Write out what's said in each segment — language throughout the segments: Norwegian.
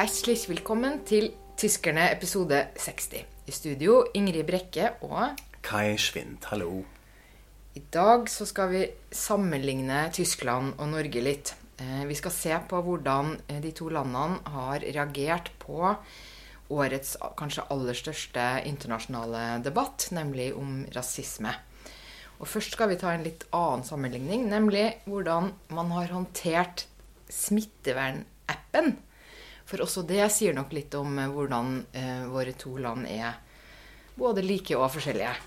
Herzlich velkommen til Tyskerne episode 60. I studio Ingrid Brekke og Kai Schwind, hallo. I dag så skal vi sammenligne Tyskland og Norge litt. Eh, Vi skal se på hvordan eh, de to landene har reagert på årets kanskje aller største internasjonale debatt, nemlig om rasisme. Og først skal vi ta en litt annen sammenligning, nemlig hvordan man har håndtert smittevernappen. For også det sier nok litt om eh, hvordan eh, våre to land er både like og forskjellige.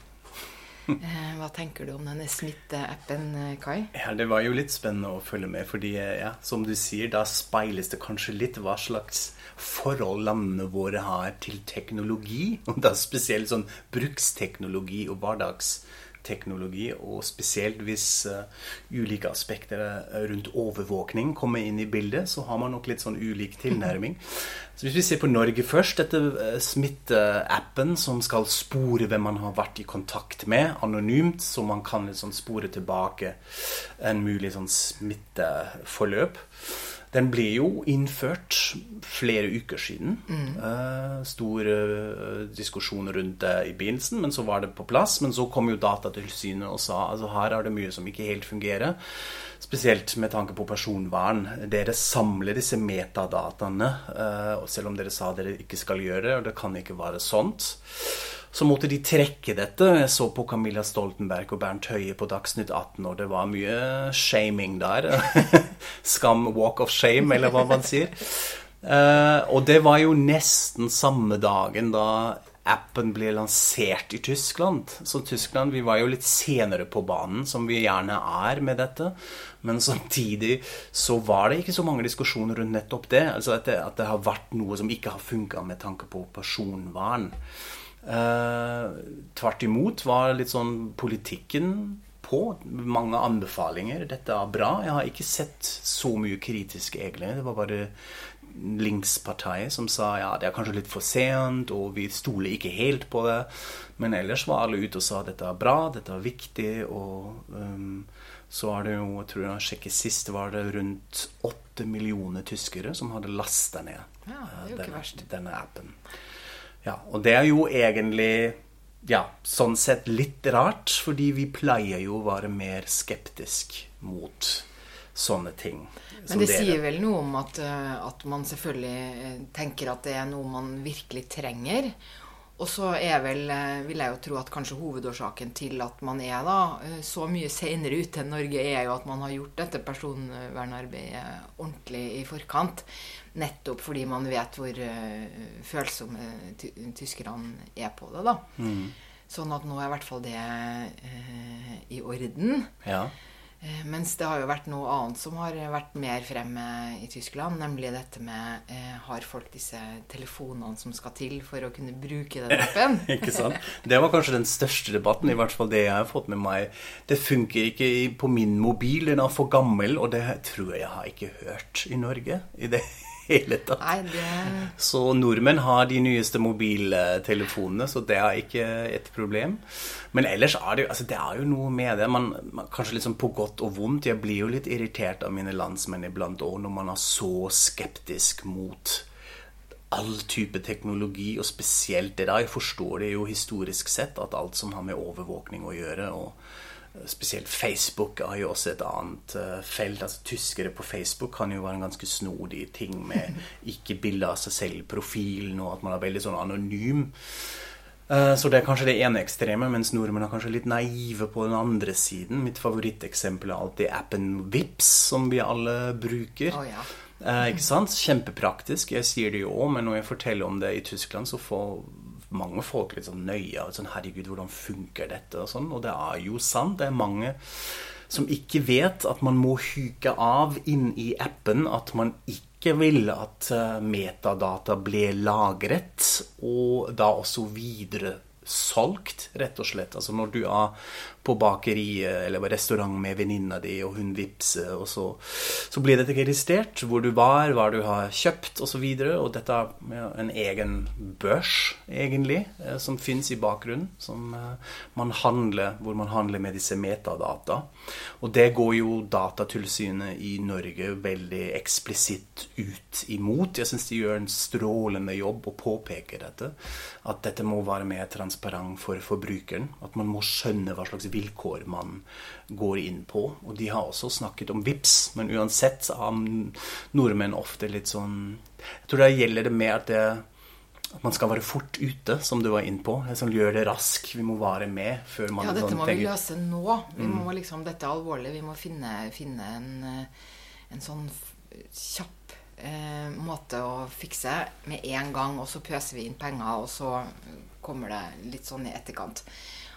Eh, hva tenker du om denne smitteappen, eh, Kai? Ja, Det var jo litt spennende å følge med, fordi ja, som du sier, da speiles det kanskje litt hva slags forhold landene våre har til teknologi. Og da spesielt sånn bruksteknologi og hverdagsteknologi, og spesielt hvis uh, ulike aspekter eh, rundt overvåkning kommer inn i bildet, så har man nok litt sånn ulik tilnærming. Så hvis vi ser på Norge først, dette uh, smitteappen som skal spore hvem man har vært i kontakt med, anonymt, så man kan liksom spore tilbake en mulig sånn smitteforløp. Den ble jo innført flere uker siden. Eh, stor eh, diskusjon rundt det i begynnelsen, men så var det på plass. Men så kom jo Datatilsynet og sa altså her er det mye som ikke helt fungerer. Spesielt med tanke på personvern. Dere samler disse metadataene, eh, og selv om dere sa dere ikke skal gjøre det, og det kan ikke være sånt. Så måtte de trekke dette. Jeg så på Camilla Stoltenberg og Bernt Høie på Dagsnytt 18, og det var mye shaming der. Skam, walk of shame, eller hva man sier. Eh, og det var jo nesten samme dagen da appen ble lansert i Tyskland. Så Tyskland, vi var jo litt senere på banen, som vi gjerne er med dette. Men samtidig så var det ikke så mange diskusjoner rundt nettopp det. Altså at det, at det har vært noe som ikke har funka med tanke på personvern. Eh, tvert imot var litt sånn politikken på. Mange anbefalinger. Dette er bra. Jeg har ikke sett så mye kritisk, egentlig. Det var bare linkspartiet som sa ja, det er kanskje litt for sent, og vi stoler ikke helt på det. Men ellers var alle ute og sa dette er bra, dette er viktig. Og um, så er det jo, jeg tror jeg sjekket sist, var det rundt åtte millioner tyskere som hadde lasta ned Ja, er denne, denne appen. Ja, og det er jo egentlig ja, sånn sett litt rart, fordi vi pleier jo å være mer skeptisk mot sånne ting. Men det dere. sier vel noe om at, eh, at man selvfølgelig eh, tenker at det er noe man virkelig trenger. Og så er vel, eh, vil jeg jo tro at kanskje hovedårsaken til at man er da eh, så mye senere ute enn Norge, er jo at man har gjort dette personvernarbeidet ordentlig i forkant. Nettopp fordi man vet hvor eh, følsomme tyskerne er på det, da. Sånn at nå er i hvert fall det eh, i orden. Ja. Eh, Mens det har jo vært noe annet som har vært mer fremme i Tyskland, nemlig dette med eh, Har folk disse telefonene som skal til for å kunne bruke den appen? Ikke sant? Det var kanskje den største debatten, i hvert fall det jeg har fått med meg. Det funker ikke på min mobil, den er for gammel, og det tror jeg jeg har ikke hørt i Norge i det hele tatt. Nei, det Så nordmenn har de nyeste mobiltelefonene, så det er ikke et problem. Men ellers er det jo, altså det er jo noe med det. Man, man, kanskje liksom på godt og vondt. Jeg blir jo litt irritert av mine landsmenn iblant òg, når man er så skeptisk mot all type teknologi, og spesielt det der. Jeg forstår det jo historisk sett, at alt som har med overvåkning å gjøre, og spesielt Facebook har jo også et annet eh, felt. Altså Tyskere på Facebook kan jo være en ganske snodig ting med ikke bilde av seg selv profilen, og at man er veldig sånn anonym. Eh, Så det er kanskje det ene ekstreme, mens nordmenn er kanskje litt naive på den andre siden. Mitt favoritteksempel er alltid appen Vips, som vi alle bruker. Oh, ja. Eh? Kjempepraktisk. Jeg sier det jo òg, men når jeg forteller om det i Tyskland, så får mange folk litt sånn nøye av sånn Herregud, hvordan funker dette? Og sånn. Og det er jo sant. Det er mange som ikke vet at man må huke av inn i appen at man ikke vil at eh, metadata ble lagret, og da også solgt, rett og slett. Altså når du er på bakeriet eller på restaurant med venninna di, og hun vippser, og så, så blir dette registrert. Hvor du var, hva du har kjøpt, osv. Og, så videre, og dette er en egen børs, egentlig, eh, som fins i bakgrunnen. Som eh, man handler, hvor man handler med disse metadata. Og det går jo Datatilsynet i Norge veldig eksplisitt ut imot. Jeg syns de gjør en strålende jobb og påpeker dette. At dette må være mer transparent for forbrukeren. At man må skjønne hva slags vilkår man går inn på. Og de har også snakket om VIPS, men uansett har nordmenn ofte litt sånn Jeg tror det gjelder det med at, at man skal være fort ute, som du var inne på. Sånn, gjør det rask, Vi må være med før man Ja, dette sånn, må vi løse nå. Vi må liksom, Dette er alvorlig. Vi må finne, finne en, en sånn kjapp eh, måte å fikse med en gang, og så pøser vi inn penger, og så kommer det litt sånn i etterkant.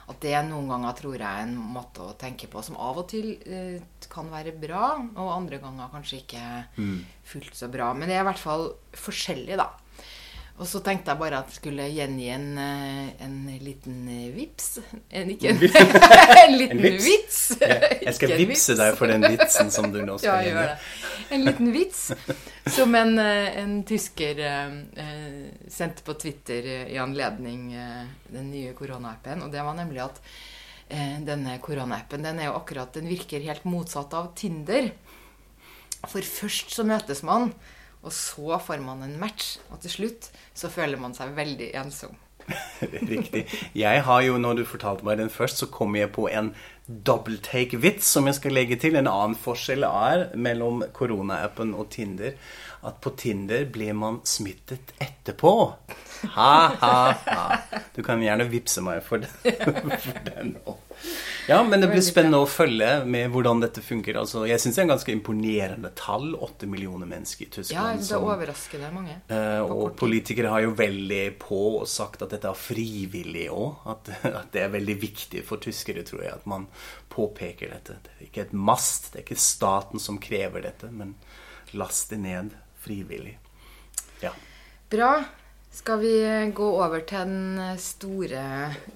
At det noen ganger tror jeg er en måte å tenke på som av og til eh, kan være bra, og andre ganger kanskje ikke fullt så bra. Men det er i hvert fall forskjellig, da. Og så tenkte jeg bare at jeg skulle gjengi en, eh, en liten eh, vips. En, ikke en, en liten En vips? vits. Jeg skal Ikke en vippse deg for den vitsen som du nå Ja, skal gjør det. En liten vits som en, eh, en tysker eh, sendte på Twitter i anledning eh, den nye koronaappen. Og det var nemlig at eh, denne koronaappen den er jo akkurat Den virker helt motsatt av Tinder. For først så møtes man, og så får man en match. Og til slutt så føler man seg veldig ensom. Riktig. Jeg har jo, når du fortalte meg den først, så kom jeg på en double take-vits som jeg skal legge til. En annen forskjell er mellom koronaappen og Tinder at på Tinder blir man smittet etterpå. Ha, ha, ha. Du kan gjerne vippse meg for den. For den. Ja, men det blir spennende å følge med hvordan dette funker. Altså, jeg syns det er en ganske imponerende tall. Åtte millioner mennesker i Tyskland. Ja, det er overrasker det mange. Eh, på og politikere har jo veldig på og sagt at dette er frivillig òg. At, at det er veldig viktig for tyskere, tror jeg, at man påpeker dette. Det er ikke et mast, det er ikke staten som krever dette, men last det ned frivillig. Ja. Bra. Skal vi gå over til den store,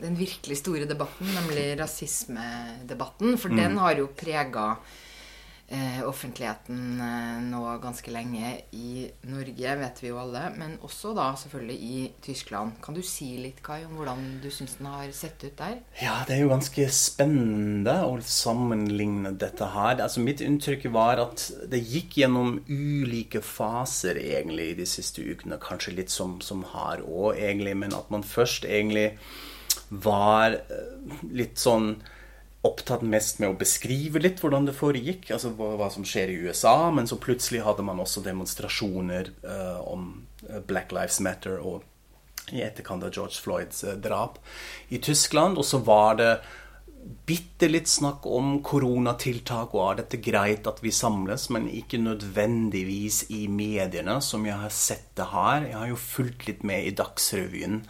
den virkelig store debatten, nemlig rasismedebatten? For den har jo prega eh, offentligheten eh, nå ganske lenge i Norge, vet vi jo alle. Men også da selvfølgelig i Tyskland. Kan du si litt, Kai, om hvordan du syns den har sett ut der? Ja, det er jo ganske spennende å sammenligne dette her. Altså, mitt inntrykk var at det gikk gjennom ulike faser egentlig de siste ukene. Kanskje litt som, som her òg, egentlig. Men at man først egentlig var eh, litt sånn opptatt mest med å beskrive litt hvordan det foregikk, altså hva, hva som skjer i USA, men så plutselig hadde man også demonstrasjoner uh, om eh, Black Lives Matter og i etterkant av George Floyds eh, drap i Tyskland. Og så var det bitte litt snakk om koronatiltak, og er dette greit at vi samles, men ikke nødvendigvis i mediene, som jeg har sett det her. Jeg har jo fulgt litt med i Dagsrevyen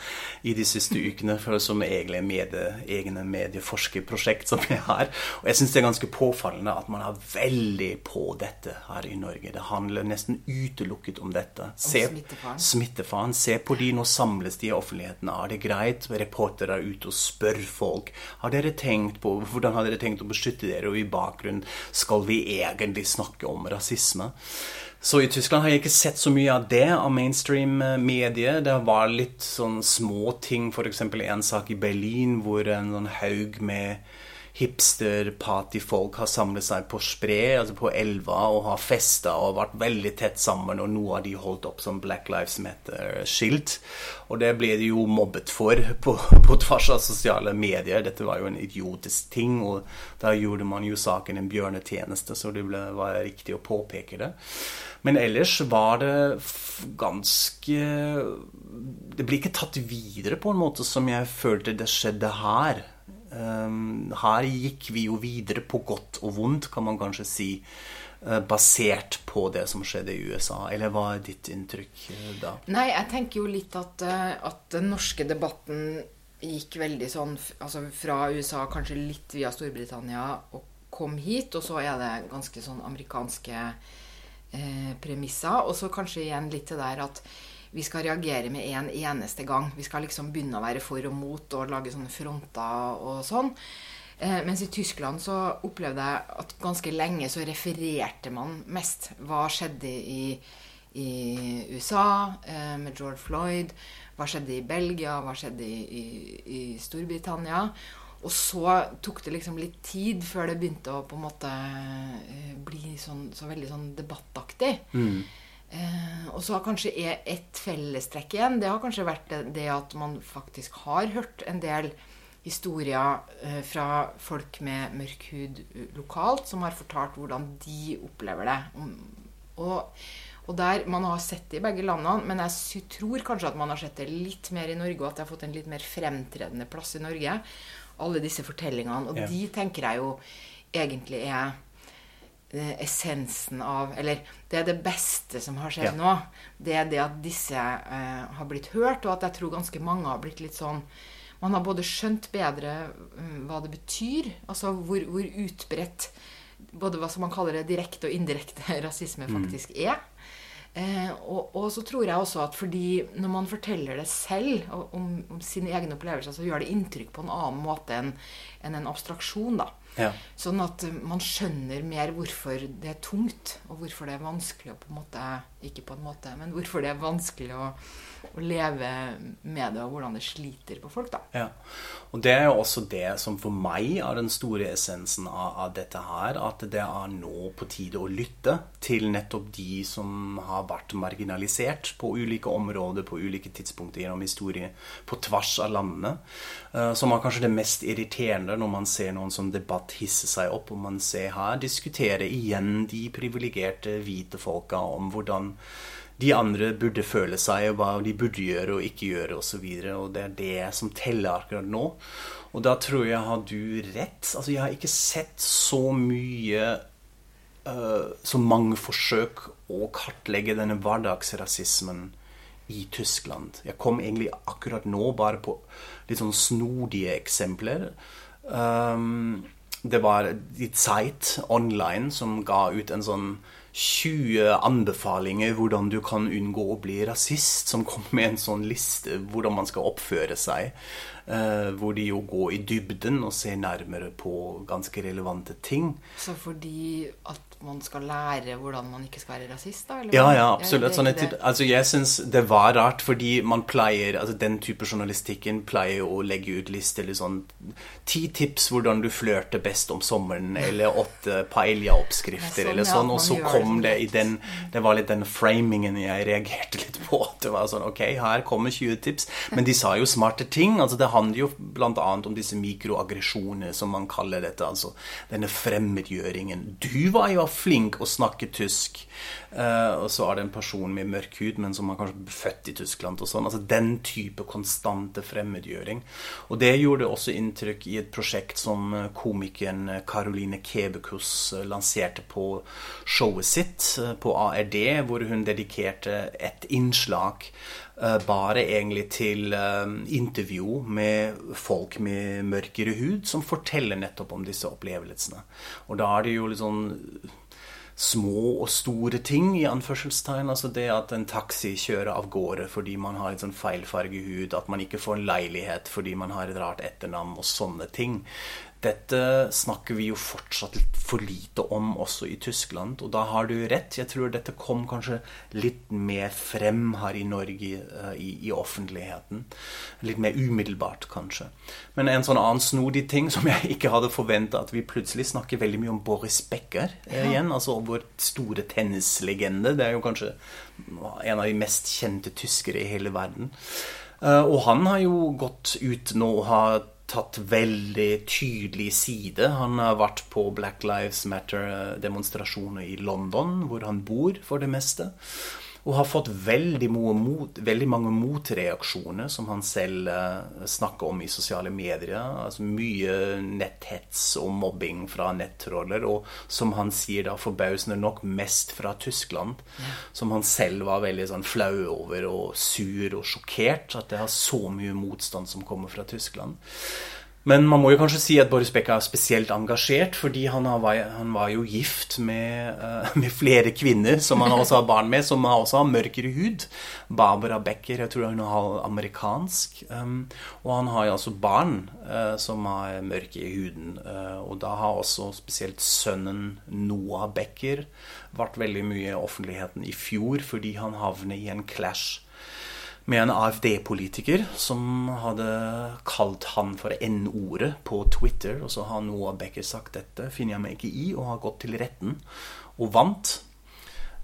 i de siste ukene, for som egentlig medie, egne medieforskerprosjekt som jeg har. Og jeg syns det er ganske påfallende at man er veldig på dette her i Norge. Det handler nesten utelukket om dette. Se, smittefaren. smittefaren. Se på de, nå samles de i offentligheten. Er det greit? Reportere er ute og spør folk. Har dere tenkt på, Hvordan har dere tenkt å beskytte dere? Og i bakgrunnen skal vi egentlig snakke om rasisme. Så i Tyskland har jeg ikke sett så mye av det av mainstream-medier. Det var litt sånn små ting, f.eks. en sak i Berlin hvor en sånn haug med hipster-partyfolk har samlet seg på Spre, altså på elva, og har festa og vært veldig tett sammen, og noe av de holdt opp som Black Lives Matter-skilt. Og det ble de jo mobbet for på, på tvers av sosiale medier. Dette var jo en idiotisk ting, og da gjorde man jo saken en bjørnetjeneste, så det ble, var riktig å påpeke det. Men ellers var det ganske Det ble ikke tatt videre på en måte som jeg følte det skjedde her. Um, her gikk vi jo videre på godt og vondt, kan man kanskje si, eh, basert på det som skjedde i USA. Eller hva er ditt inntrykk eh, da? Nei, jeg tenker jo litt at, eh, at den norske debatten gikk veldig sånn altså fra USA, kanskje litt via Storbritannia, og kom hit. Og så er det ganske sånn amerikanske eh, premisser. Og så kanskje igjen litt det der at vi skal reagere med en eneste gang. Vi skal liksom begynne å være for og mot og lage sånne fronter og sånn. Eh, mens i Tyskland så opplevde jeg at ganske lenge så refererte man mest. Hva skjedde i, i USA eh, med George Floyd? Hva skjedde i Belgia? Hva skjedde i, i, i Storbritannia? Og så tok det liksom litt tid før det begynte å på en måte eh, bli sånn, så veldig sånn debattaktig. Mm. Eh, og så har kanskje er ett fellestrekk igjen. Det har kanskje vært det, det at man faktisk har hørt en del historier eh, fra folk med mørk hud lokalt, som har fortalt hvordan de opplever det. Og, og der, Man har sett det i begge landene, men jeg tror kanskje at man har sett det litt mer i Norge, og at det har fått en litt mer fremtredende plass i Norge. Alle disse fortellingene. Og Ja. de tenker jeg jo egentlig er eh, essensen av Eller det er det beste som har skjedd Ja. nå. Det er det at disse eh, har blitt hørt, og at jeg tror ganske mange har blitt litt sånn Man har både skjønt bedre eh, hva det betyr, altså hvor, hvor utbredt både hva som man kaller det direkte og indirekte rasisme faktisk er. Eh, og, og så tror jeg også at fordi når man forteller det selv om, om sine egne opplevelser, så gjør det inntrykk på en annen måte enn enn en abstraksjon. da. Ja. Sånn at eh, man skjønner mer hvorfor det er tungt, og hvorfor det er vanskelig å på en måte Ikke på en måte, men hvorfor det er vanskelig å, å leve med det, og hvordan det sliter på folk. da. Ja, og det er jo også det som for meg er den store essensen av, av dette her, at det er nå på tide å lytte til nettopp de som har vært marginalisert på ulike områder på ulike tidspunkter gjennom historie, på tvers av landene. Eh, Som er kanskje det mest irriterende når man ser noen som debatt hisse seg opp, og man ser her diskutere igjen de privilegerte hvite folka om hvordan de andre burde føle seg, og hva de burde gjøre og ikke gjøre osv. Og, så og det er det som teller akkurat nå. Og da tror jeg har du rett. Altså, jeg har ikke sett så mye uh, Så mange forsøk å kartlegge denne hverdagsrasismen i Tyskland. Jeg kom egentlig akkurat nå bare på litt sånn snodige eksempler. Um, det var Die Zeit online som ga ut en sånn 20 anbefalinger hvordan du kan unngå å bli rasist, som kom med en sånn liste hvordan man skal oppføre seg. Uh, hvor de jo går i dybden og ser nærmere på ganske relevante ting. Så fordi at man skal lære hvordan man ikke skal være rasist, da? Eller Ja, ja, absolutt. Sånn et, altså, jeg syns det var rart, fordi man pleier altså Den type journalistikken pleier å legge ut liste eller sånn Ti tips hvordan du flørter best om sommeren, eller åtte paella-oppskrifter, sånn, eller sånn. Og så kom sånn det i den Det var litt den framingen jeg reagerte litt på. Det var sånn Ok, her kommer 20 tips. Men de sa jo smarte ting. altså Det handler jo annet om disse mikroaggresjonene, som man kaller dette. Altså denne fremmedgjøringen. Du var jo flink å snakke tysk. Uh, og så er det en person med mørk hud, men som er kanskje født i Tyskland og sånn. Altså den type konstante fremmedgjøring. Og det gjorde også inntrykk i et prosjekt som eh, komikeren Caroline Kebekus eh, lanserte på showet sitt eh, på ARD, hvor hun dedikerte et innslag eh, bare egentlig til eh, intervju med folk med mørkere hud, som forteller nettopp om disse opplevelsene. Og da er det jo litt sånn små og store ting, i anførselstegn. Altså det at en taxi kjører av gårde fordi man har litt sånn feilfarge hud, at man ikke får en leilighet fordi man har et rart etternavn, og sånne ting. Dette snakker vi jo fortsatt for lite om også i Tyskland, og da har du rett. Jeg tror dette kom kanskje litt mer frem her i Norge eh, i, i offentligheten. Litt mer umiddelbart, kanskje. Men en sånn annen snodig ting som jeg ikke hadde forventa, at vi plutselig snakker veldig mye om Boris Becker ja. igjen. Altså vår store tennislegende. Det er jo kanskje en av de mest kjente tyskere i hele verden. Eh, og han har jo gått ut nå og har tatt veldig tydelig side. Han har vært på Black Lives Matter-demonstrasjoner i London, hvor han bor for det meste. Og har fått veldig, mot, veldig mange motreaksjoner, som han selv uh, snakker om i sosiale medier. Altså mye netthets og mobbing fra nettroller, og som han sier da forbausende nok mest fra Tyskland. Ja. Som han selv var veldig sånn flau over og sur og sjokkert. At det har så mye motstand som kommer fra Tyskland. Men man må jo kanskje si at Boris Becker er spesielt engasjert, fordi han, var, han var jo gift med, uh, med, flere kvinner som han også har barn med, som også har mørkere hud. Barbara Becker, jeg tror hun er amerikansk. Um, og han har jo altså barn uh, som har mørke i huden. Uh, og da har også spesielt sønnen Noah Becker vært veldig mye i offentligheten i fjor fordi han havner i en clash med en AFD-politiker som hadde kalt han for N-ordet på Twitter. Og så har Noah Becker sagt dette finner jeg meg ikke i, og har gått til retten og vant.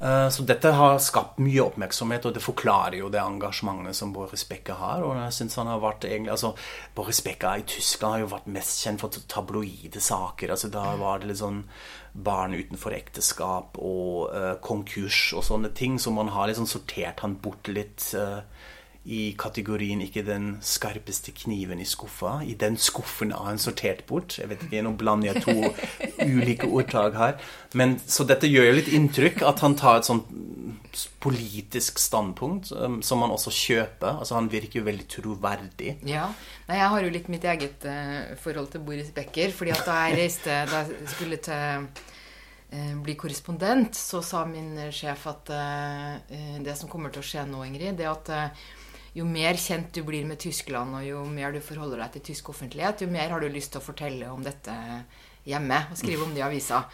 Eh, så dette har skapt mye oppmerksomhet, og det forklarer jo det engasjementet som Boris Becker har. og jeg synes han har vært egentlig, altså Boris Becker i Tyskland har jo vært mest kjent for tabloide saker. altså Da var det litt sånn barn utenfor ekteskap og uh, konkurs og sånne ting. Så man har liksom sortert han bort litt. Uh, i kategorien 'ikke den skarpeste kniven i skuffa'. I den skuffen har han sortert bort. Jeg vet ikke, Nå blander jeg to ulike ordtak her. Men, så dette gjør jo litt inntrykk, at han tar et sånt politisk standpunkt um, som han også kjøper. Altså Han virker jo veldig troverdig. Ja. Nei, jeg har jo litt mitt eget uh, forhold til Boris Becker. fordi at da jeg reiste Da jeg skulle til uh, bli korrespondent, så sa min sjef at uh, det som kommer til å skje nå, Ingrid, det er at jo mer kjent du blir med Tyskland, og jo mer du forholder deg til tysk offentlighet, jo mer har du lyst til å fortelle om dette hjemme og skrive om det i avisa.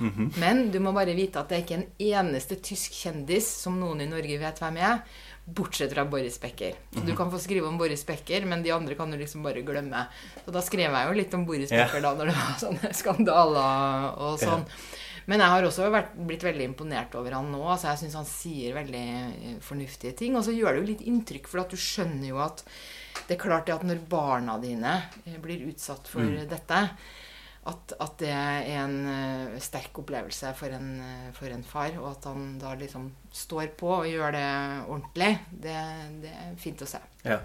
Mm -hmm. Men du må bare vite at det er ikke en eneste tysk kjendis som noen i Norge vet hvem er, bortsett fra Boris Becker. Så du mhm. kan få skrive om Boris Becker, men de andre kan du liksom bare glemme. Så da skrev jeg jo litt om Boris Becker da når det var sånne skandaler og sånn. Ja. Men jeg har også vært, blitt veldig imponert over han nå. Altså jeg syns han sier veldig eh, fornuftige ting. Og så gjør det jo litt inntrykk, for at du skjønner jo at det er klart at når barna dine eh, blir utsatt for mm. dette, at, at, det er en uh, sterk opplevelse for en, for en, far. Og at han da liksom står på og gjør det ordentlig, det, det er fint å se. Ja.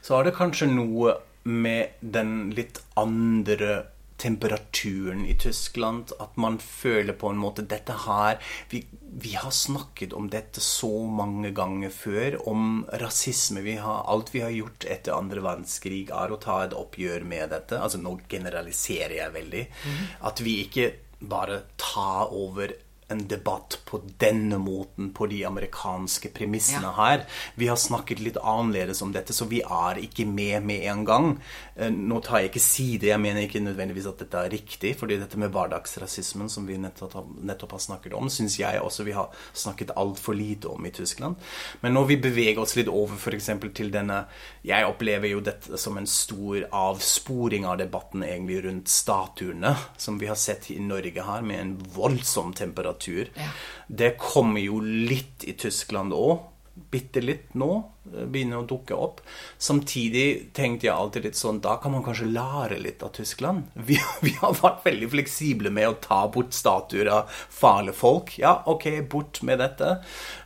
Så har det kanskje noe med den litt andre temperaturen i Tyskland. At man føler på en måte dette her vi, vi, har snakket om dette så mange ganger før. Om rasisme. Vi har, alt vi har gjort etter andre verdenskrig, er å ta et oppgjør med dette. Altså Nå generaliserer jeg veldig. Mm. At vi ikke bare tar over en debatt på denne måten på de amerikanske premissene ja. her. Vi har snakket litt annerledes om dette, så vi er ikke med med en gang. Eh, nå tar jeg ikke side, jeg mener ikke nødvendigvis at dette er riktig, fordi dette med hverdagsrasismen som vi nettopp, nettopp har snakket om, syns jeg også vi har snakket altfor lite om i Tyskland. Men når vi beveger oss litt over f.eks. til denne Jeg opplever jo dette som en stor avsporing av debatten egentlig rundt statuene, som vi har sett i Norge her, med en voldsom temperatur litteratur. Ja. Det kommer jo litt i Tyskland òg. Bitte litt nå. Eh, begynner å dukke opp. Samtidig tenkte jeg alltid litt sånn Da kan man kanskje lære litt av Tyskland. Vi, vi har vært veldig fleksible med å ta bort statuer av farlige folk. Ja, OK, bort med dette.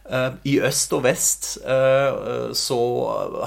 Uh, I øst og vest uh, så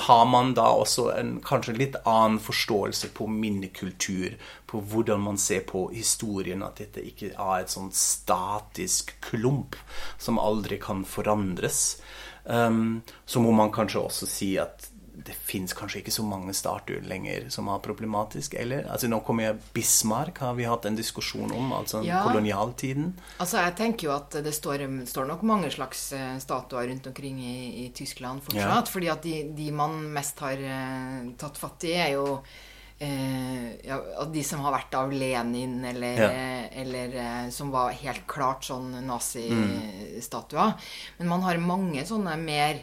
har man da også en kanskje litt annen forståelse på minnekultur. På hvordan man ser på historien. At dette ikke er et sånn statisk klump som aldri kan forandres. Um, så må man kanskje også si at det fins kanskje ikke så mange statuer lenger som er problematisk, eller? Altså Nå kommer jeg Bismarck, har vi hatt en diskusjon om, altså ja. kolonialtiden. Altså Jeg tenker jo at det står, står nok mange slags eh, statuer rundt omkring i, i Tyskland fortsatt. Ja. fordi at de, de, man mest har uh, tatt fatt i, er jo eh, ja, de som har vært av Lenin, eller, ja. Eh, eller eh, som var helt klart sånn nazistatuer. Mm. Men man har mange sånne mer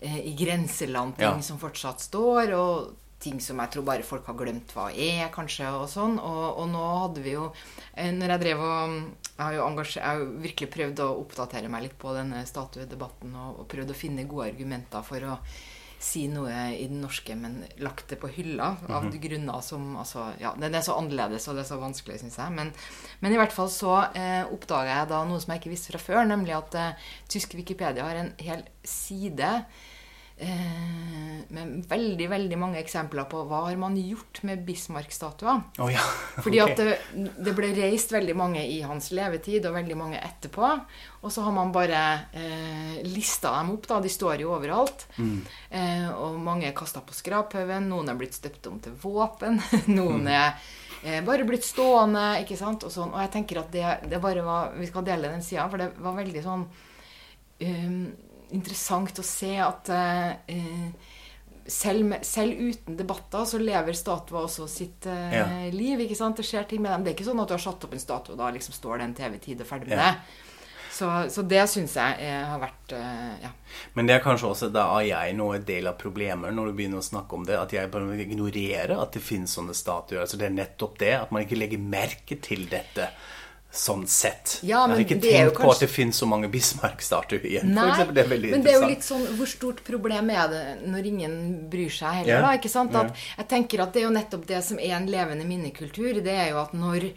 eh, i grenseland-ting ja. som fortsatt står, og ting som jeg tror bare folk har glemt hva er, kanskje, og sånn. Og, og nå hadde vi jo eh, Når jeg drev og Jeg har jo, jeg har jo virkelig prøvd å oppdatere meg litt på denne statuedebatten og, og prøvd å finne gode argumenter for å si noe i den norske, men lagt det på hylla av mm -hmm. grunner som altså, ja, Den er så annerledes, og det er så vanskelig, syns jeg. Men, men, i hvert fall så eh, oppdaga jeg da noe som jeg ikke visste fra før, nemlig at eh, tysk Wikipedia har en hel side med veldig veldig mange eksempler på hva har man gjort med Bismarck-statuer. Oh, ja. Fordi at det, det ble reist veldig mange i hans levetid, og veldig mange etterpå. Og så har man bare eh, lista dem opp, da. De står jo overalt. Eh, og mange er kasta på skraphaugen. Noen er blitt støpt om til våpen. Noen er eh, bare blitt stående, ikke sant. Og, sånn. og jeg tenker at det, det bare var Vi skal dele den sida, for det var veldig sånn um, interessant å se at eh, selv, selv uten debatter så lever statuer også sitt eh, Ja. liv. ikke sant? Det skjer ting med dem. Det er ikke sånn at du har satt opp en statue, og da liksom står det en TV-tid og ferdig med Ja. det. Så, så det syns jeg eh, har vært eh, ja. Men det er kanskje også da er jeg nå en del av problemet når du begynner å snakke om det, at jeg bare ignorerer at det finnes sånne statuer. Altså det er nettopp det, at man ikke legger merke til dette sånn sett. Ja, jeg har ikke tenkt på kanskje- at det finnes så mange Bismarck-statuer for Nei, eksempel. det er veldig men det er jo litt sånn Hvor stort problem er det når ingen bryr seg heller, yeah. da? ikke sant? At, yeah. Jeg tenker at det er jo nettopp det som er en levende minnekultur. Det er jo at når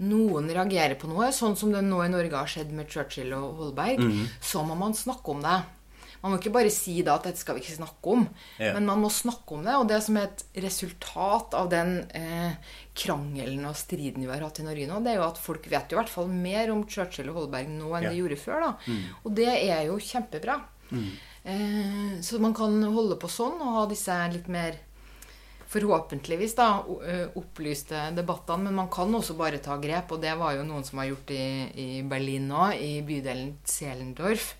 noen reagerer på noe, sånn som det nå i Norge har skjedd med Churchill og Holberg, Mhm. så må man snakke om det. Man må ikke bare si da at dette skal vi ikke snakke om, yeah. men man må snakke om det. Og det som er et resultat av den eh, krangelen og striden vi har hatt i Norge nå, det er jo at folk vet jo i hvert fall mer om Churchill og Holberg nå enn Ja. de gjorde før. da. Og det er jo kjempebra. Eh, så man kan holde på sånn og ha disse litt mer forhåpentligvis da, eh, opplyste debattene. Men man kan også bare ta grep, og det var jo noen som har gjort i, i Berlin nå, i bydelen Zelendorf.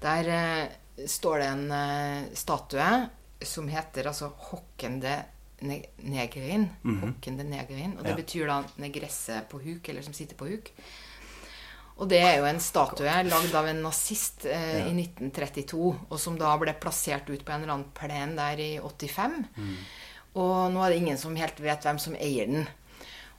Der eh, står det en eh, statue som heter altså Hokkende ne Negerin. Hukkende Negerin. Og det Ja. betyr da negresse på huk, eller som sitter på huk. Og det er jo en statue lagd av en nazist eh, i 1932, og som da ble plassert ut på en eller annen plen der i 85. Og nå er det ingen som helt vet hvem som eier den.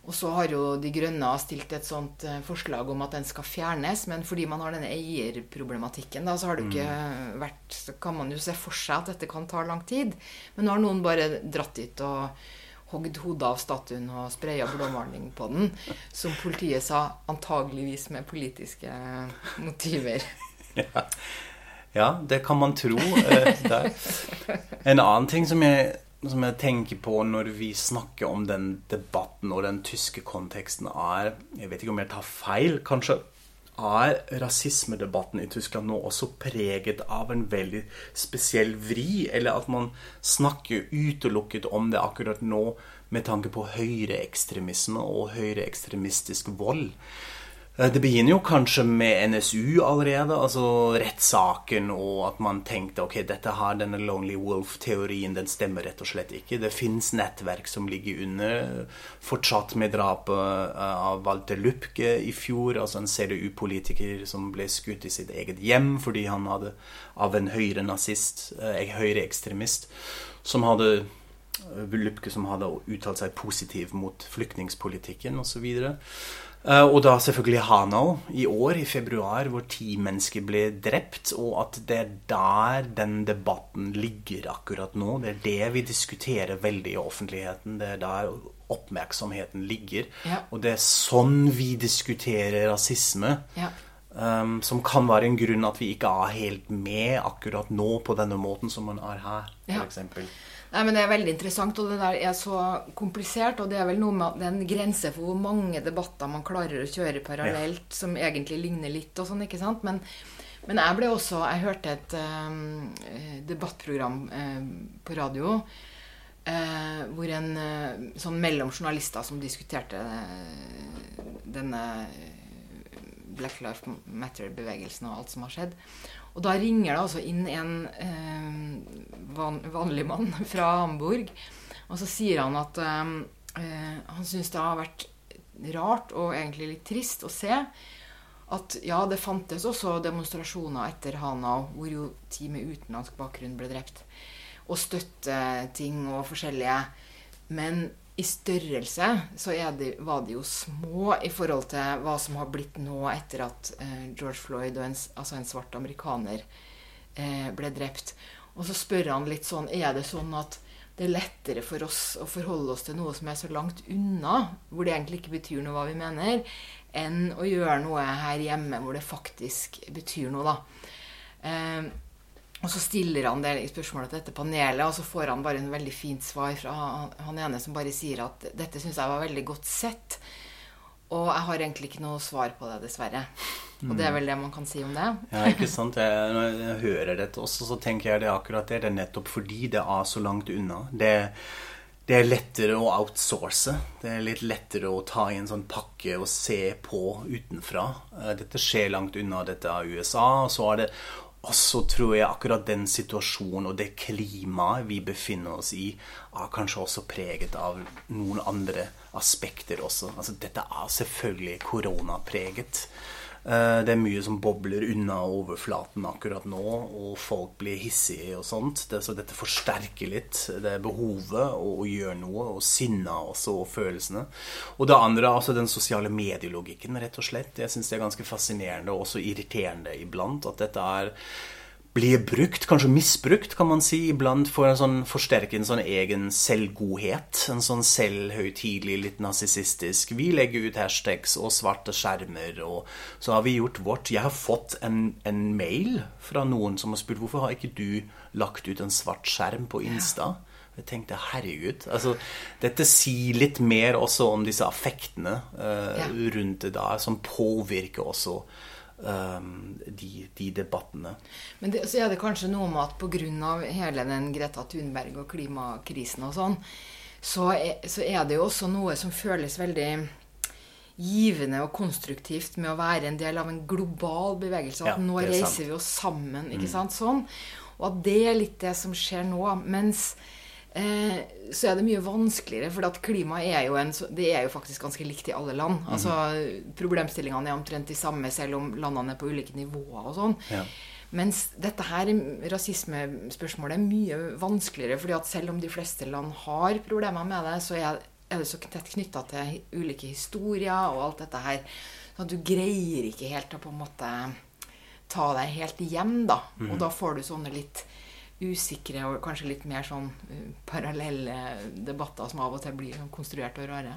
Og så har jo De Grønne stilt et sånt eh, forslag om at den skal fjernes, men fordi man har denne eierproblematikken, da, så har det jo ikke vært Så kan man jo se for seg at dette kan ta lang tid. Men nå har noen bare dratt dit og hogd hodet av statuen og spraya blåmaling på den. Som politiet sa antageligvis med politiske motiver. Ja. ja, det kan man tro. eh, der. En annen ting som jeg, som jeg tenker på når vi snakker om den debatten og den tyske konteksten, er Jeg vet ikke om jeg tar feil, kanskje. Er rasismedebatten i Tyskland nå også preget av en veldig spesiell vri? Eller at man snakker utelukket om det akkurat nå med tanke på høyreekstremisme og høyreekstremistisk vold? Eh, Det begynner jo kanskje med NSU allerede, altså rettssaken, og at man tenkte ok, dette her, denne Lonely Wolf-teorien, den stemmer rett og slett ikke. Det fins nettverk som ligger under, fortsatt med drapet eh, av Walter Lupke i fjor, altså en CDU-politiker som ble skutt i sitt eget hjem fordi han hadde av en høyre nazist, eh, høyreekstremist, som hadde Lupke som hadde uttalt seg positivt mot flyktningpolitikken osv. Eh, Og da selvfølgelig Hanau i år, i februar, hvor ti mennesker ble drept. Og at det er der den debatten ligger akkurat nå. Det er det vi diskuterer veldig i offentligheten. Det er der oppmerksomheten ligger. Ja. Og det er sånn vi diskuterer rasisme. Ja. Um, som kan være en grunn at vi ikke er helt med akkurat nå på denne måten som man er her, Ja. f.eks. Nei, men Det er veldig interessant, og det der er så komplisert. Og det er vel noe med at det er en grense for hvor mange debatter man klarer å kjøre parallelt, som egentlig ligner litt og sånn, ikke sant? Men, men jeg ble også Jeg hørte et eh, debattprogram eh, på radio eh, hvor en eh, sånn mellom journalister som diskuterte eh, denne Black Life Matter-bevegelsen og alt som har skjedd. Og da ringer det altså inn en eh, van, vanlig mann fra Hamburg. Og så sier han at eh, eh, han syns det har vært rart og egentlig litt trist å se at ja, det fantes også demonstrasjoner etter Hanau hvor jo ti med utenlandsk bakgrunn ble drept. Og støtteting og forskjellige. Men i størrelse så det, var de jo små i forhold til hva som har blitt nå etter at eh, George Floyd, en, altså en svart amerikaner, eh, ble drept. Og så spør han litt sånn Er det sånn at det er lettere for oss å forholde oss til noe som er så langt unna, hvor det egentlig ikke betyr noe hva vi mener, enn å gjøre noe her hjemme hvor det faktisk betyr noe, da. Eh, Og så stiller han det spørsmålet til dette panelet, og så får han bare en veldig fint svar fra han ene som bare sier at 'dette syns jeg var veldig godt sett'. Og jeg har egentlig ikke noe svar på det, dessverre. Og det er vel det man kan si om det. Ja, ikke sant. Jeg, når jeg hører dette også, så tenker jeg det akkurat det. Det er nettopp fordi det er så langt unna. Det, det er lettere å outsource. Det er litt lettere å ta i en sånn pakke og se på utenfra. Eh, dette skjer langt unna. Dette er USA. Og så er det også, tror jeg, akkurat den situasjonen og det klimaet vi befinner oss i, er kanskje også preget av noen andre aspekter også. Altså, dette er selvfølgelig koronapreget. Eh, det er mye som bobler unna overflaten akkurat nå, og folk blir hissige og sånt. Det, så dette forsterker litt det behovet å, gjøre noe, og sinna også, og følelsene. Og det andre altså den sosiale medielogikken, rett og slett. Jeg syns det er ganske fascinerende og også irriterende iblant at dette er blir brukt, kanskje misbrukt, kan man si, iblant for å sånn, forsterke en sånn egen selvgodhet. En sånn selvhøytidelig, litt narsissistisk Vi legger ut hashtags og svarte skjermer, og så har vi gjort vårt. Jeg har fått en, en mail fra noen som har spurt hvorfor har ikke du lagt ut en svart skjerm på Insta. Jeg tenkte herregud. altså Dette sier litt mer også om disse affektene uh, ja. rundt det da, som påvirker også de, de, debattene. Men det, så er det kanskje noe med at pga. hele den Greta Thunberg og klimakrisen og sånn, så er, så er det jo også noe som føles veldig givende og konstruktivt med å være en del av en global bevegelse. At ja, nå reiser vi oss sammen. ikke mm. sant, sånn. Og at det er litt det som skjer nå. Mens så er det mye vanskeligere, for at klima er jo, en, det er jo faktisk ganske likt i alle land. Mm. Altså, Problemstillingene er omtrent de samme, selv om landene er på ulike nivåer og sånn. Ja. Mens dette her rasismespørsmålet er mye vanskeligere, fordi at selv om de fleste land har problemer med det, så er, er det så tett knytta til ulike historier og alt dette her. Så du greier ikke helt å på en måte ta deg helt hjem, da. Og da får du sånne litt usikre og kanskje litt mer sånn uh, parallelle debatter som av og til blir sånn konstruert og rare.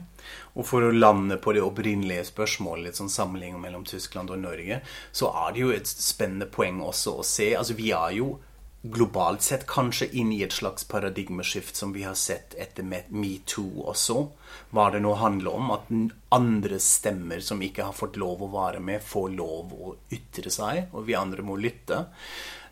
Og for å lande på det opprinnelige spørsmålet, litt sånn sammenligning mellom Tyskland og Norge, så er det jo et spennende poeng også å se Altså vi er jo globalt sett kanskje inn i et slags paradigmeskift som vi har sett etter metoo også. Hva det nå handler om. At andre stemmer som ikke har fått lov å være med, får lov å ytre seg, og vi andre må lytte.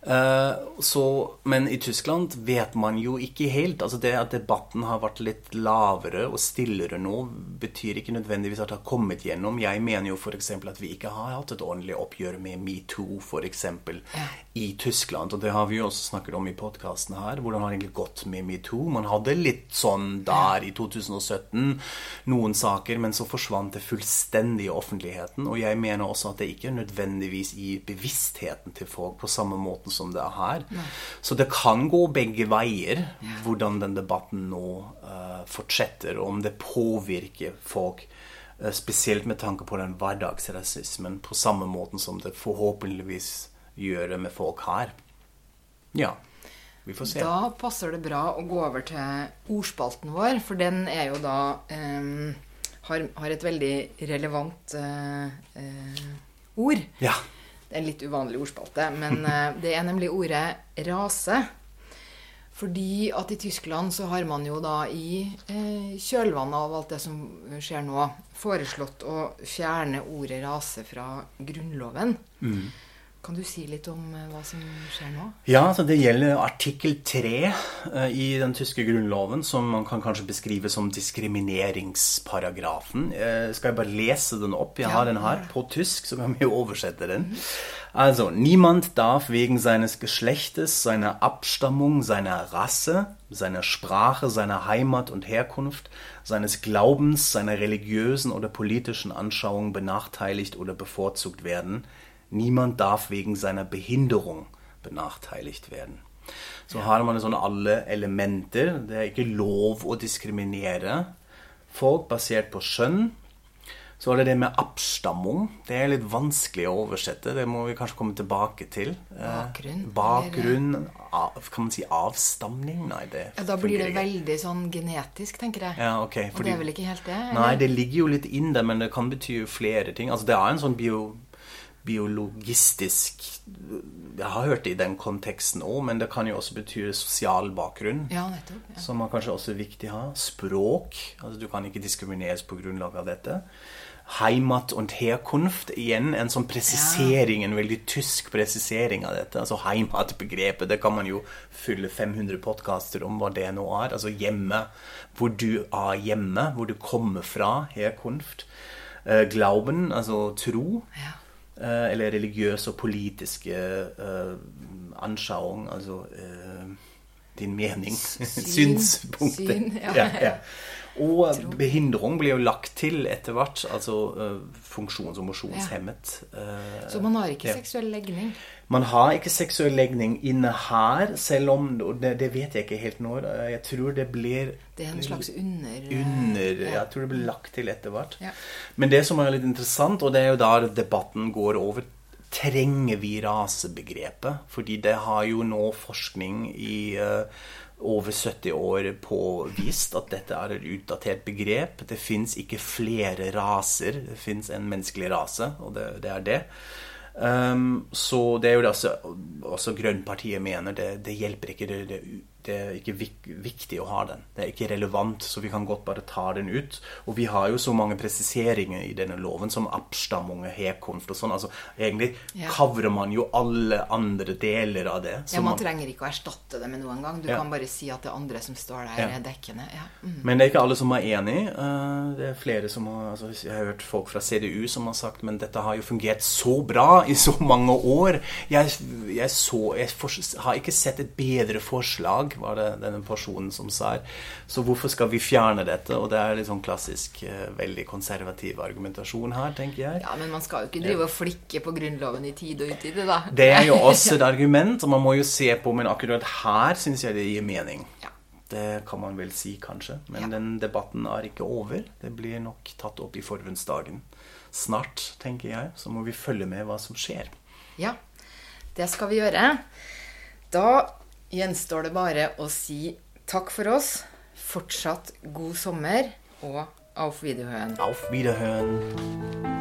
Eh, så, men i Tyskland vet man jo ikke helt. altså Det at debatten har vært litt lavere og stillere nå, betyr ikke nødvendigvis at det har kommet gjennom. Jeg mener jo f.eks. at vi ikke har hatt et ordentlig oppgjør med metoo f.eks. I Tyskland. Og det har vi jo også snakket om i podkasten her. Hvordan har det egentlig gått med metoo? Man hadde litt sånn der i 2017 noen saker, men så forsvant det fullstendig i offentligheten. Og jeg mener også at det ikke er nødvendigvis i bevisstheten til folk på samme måte måten som det er her. Nei. Så det kan gå begge veier, hvordan den debatten nå uh, fortsetter, og om det påvirker folk. Uh, spesielt med tanke på den hverdagsrasismen, på samme måten som det forhåpentligvis gjør det med folk her. Ja. Vi får se. Da passer det bra å gå over til ordspalten vår, for den er jo da um, har, har, et veldig relevant uh, ord. Ja. Det er en litt uvanlig ordspalte, men eh, det er nemlig ordet rase. Fordi at i Tyskland så har man jo da i eh, kjølvannet av alt det som skjer nå, foreslått å fjerne ordet rase fra Grunnloven. Mm. Kan du si litt om eh, hva som skjer nå? Ja, så Det gjelder artikkel 3 uh, i den tyske grunnloven, som man kan kanskje beskrive som diskrimineringsparagrafen. Uh, skal jeg bare lese den opp? Jeg ja, har den her på tysk, så kan vi oversette den. Also, niemand darf wegen seines Geschlechtes, seiner Abstammung, seiner Rasse, seiner Sprache, seiner Heimat und Herkunft, seines Glaubens, seiner religiösen oder politischen Anschauung benachteiligt oder bevorzugt werden – Niemand darf wegen seiner Behinderung benachteiligt werden. Så ja. har man sånn alle elementer. Det er ikke lov å diskriminere folk basert på skjønn. Så er det det med abstammung. Det er litt vanskelig å oversette. Det må vi kanskje komme tilbake til. Eh, bakgrunn. Bakgrunn av, Kan man si avstamning? Nei, det ja, Da blir det veldig sånn genetisk, tenker jeg. Ja, ok. Fordi, Og det er vel ikke helt det? Eller? Nei, det ligger jo litt inn der, men det kan bety flere ting. Altså, det er en sånn bio biologistisk Jeg har hørt det i den konteksten òg, men det kan jo også bety sosial bakgrunn. Ja, nettopp. Ja. Som er kanskje også viktig å ha. Språk. altså Du kan ikke diskrimineres på grunnlag av dette. Heimat und Herkunft. Igjen en sånn presisering, en veldig tysk presisering av dette. Altså heimatbegrepet. Det kan man jo fylle 500 podkaster om hva det nå er. Altså hjemme. Hvor du er hjemme. Hvor du kommer fra. Herkunft. Eh, Glauben, altså tro. Ja. Eh, eller religiøse og politiske uh, anschauung, altså uh, din mening. Syn. Synspunkter. Syn, ja. ja, ja. Og behindring blir jo lagt til etter hvert, altså uh, funksjons- og mosjonshemmet. Uh, Så man har ikke seksuell legning? Man har ikke seksuell legning inne her, selv om det, det vet jeg ikke helt nå. Jeg tror det blir Det er en slags under... under ja. Jeg tror det blir lagt til etter hvert. Ja. Men det som er litt interessant, og det er jo der debatten går over Trenger vi rasebegrepet? Fordi det har jo nå forskning i uh, over 70 år påvist at dette er et utdatert begrep. Det fins ikke flere raser. Det fins en menneskelig rase, og det, det er det. Um, så det er jo det også, også Grønnpartiet mener det, det hjelper ikke. Det, det, det er ikke vik, viktig å ha den. Det er ikke relevant, så vi kan godt bare ta den ut. Og vi har jo så mange presiseringer i denne loven, som abstammung og herkomst og sånn. Altså, egentlig Ja. kavrer man jo alle andre deler av det. Ja, Man man- trenger ikke å erstatte det med noen gang. Du Ja. kan bare si at det andre som står der, Ja. er dekkende. Ja. Mm. Men det er ikke alle som er enig. Eh, Det er flere som har altså Jeg har hørt folk fra CDU som har sagt men dette har jo fungert så bra i så mange år. Jeg, jeg, så, jeg har ikke sett et bedre forslag, var det denne personen som sa. Så hvorfor skal vi fjerne dette? Og det er litt sånn klassisk, eh, veldig konservativ argumentasjon her, tenker jeg. ja, Men man skal jo ikke drive og flikke på Grunnloven i tid og utide, da. Det er jo også et argument, og man må jo se på, men akkurat her syns jeg det gir mening. Ja. Det kan man vel si, kanskje. Men Ja. den debatten er ikke over. Det blir nok tatt opp i forbundsdagen snart, tenker jeg. Så må vi følge med hva som skjer. Ja, det skal vi gjøre. Da gjenstår det bare å si takk for oss. Fortsatt god sommer og auf Wiederhøen. Auf Wiederhören.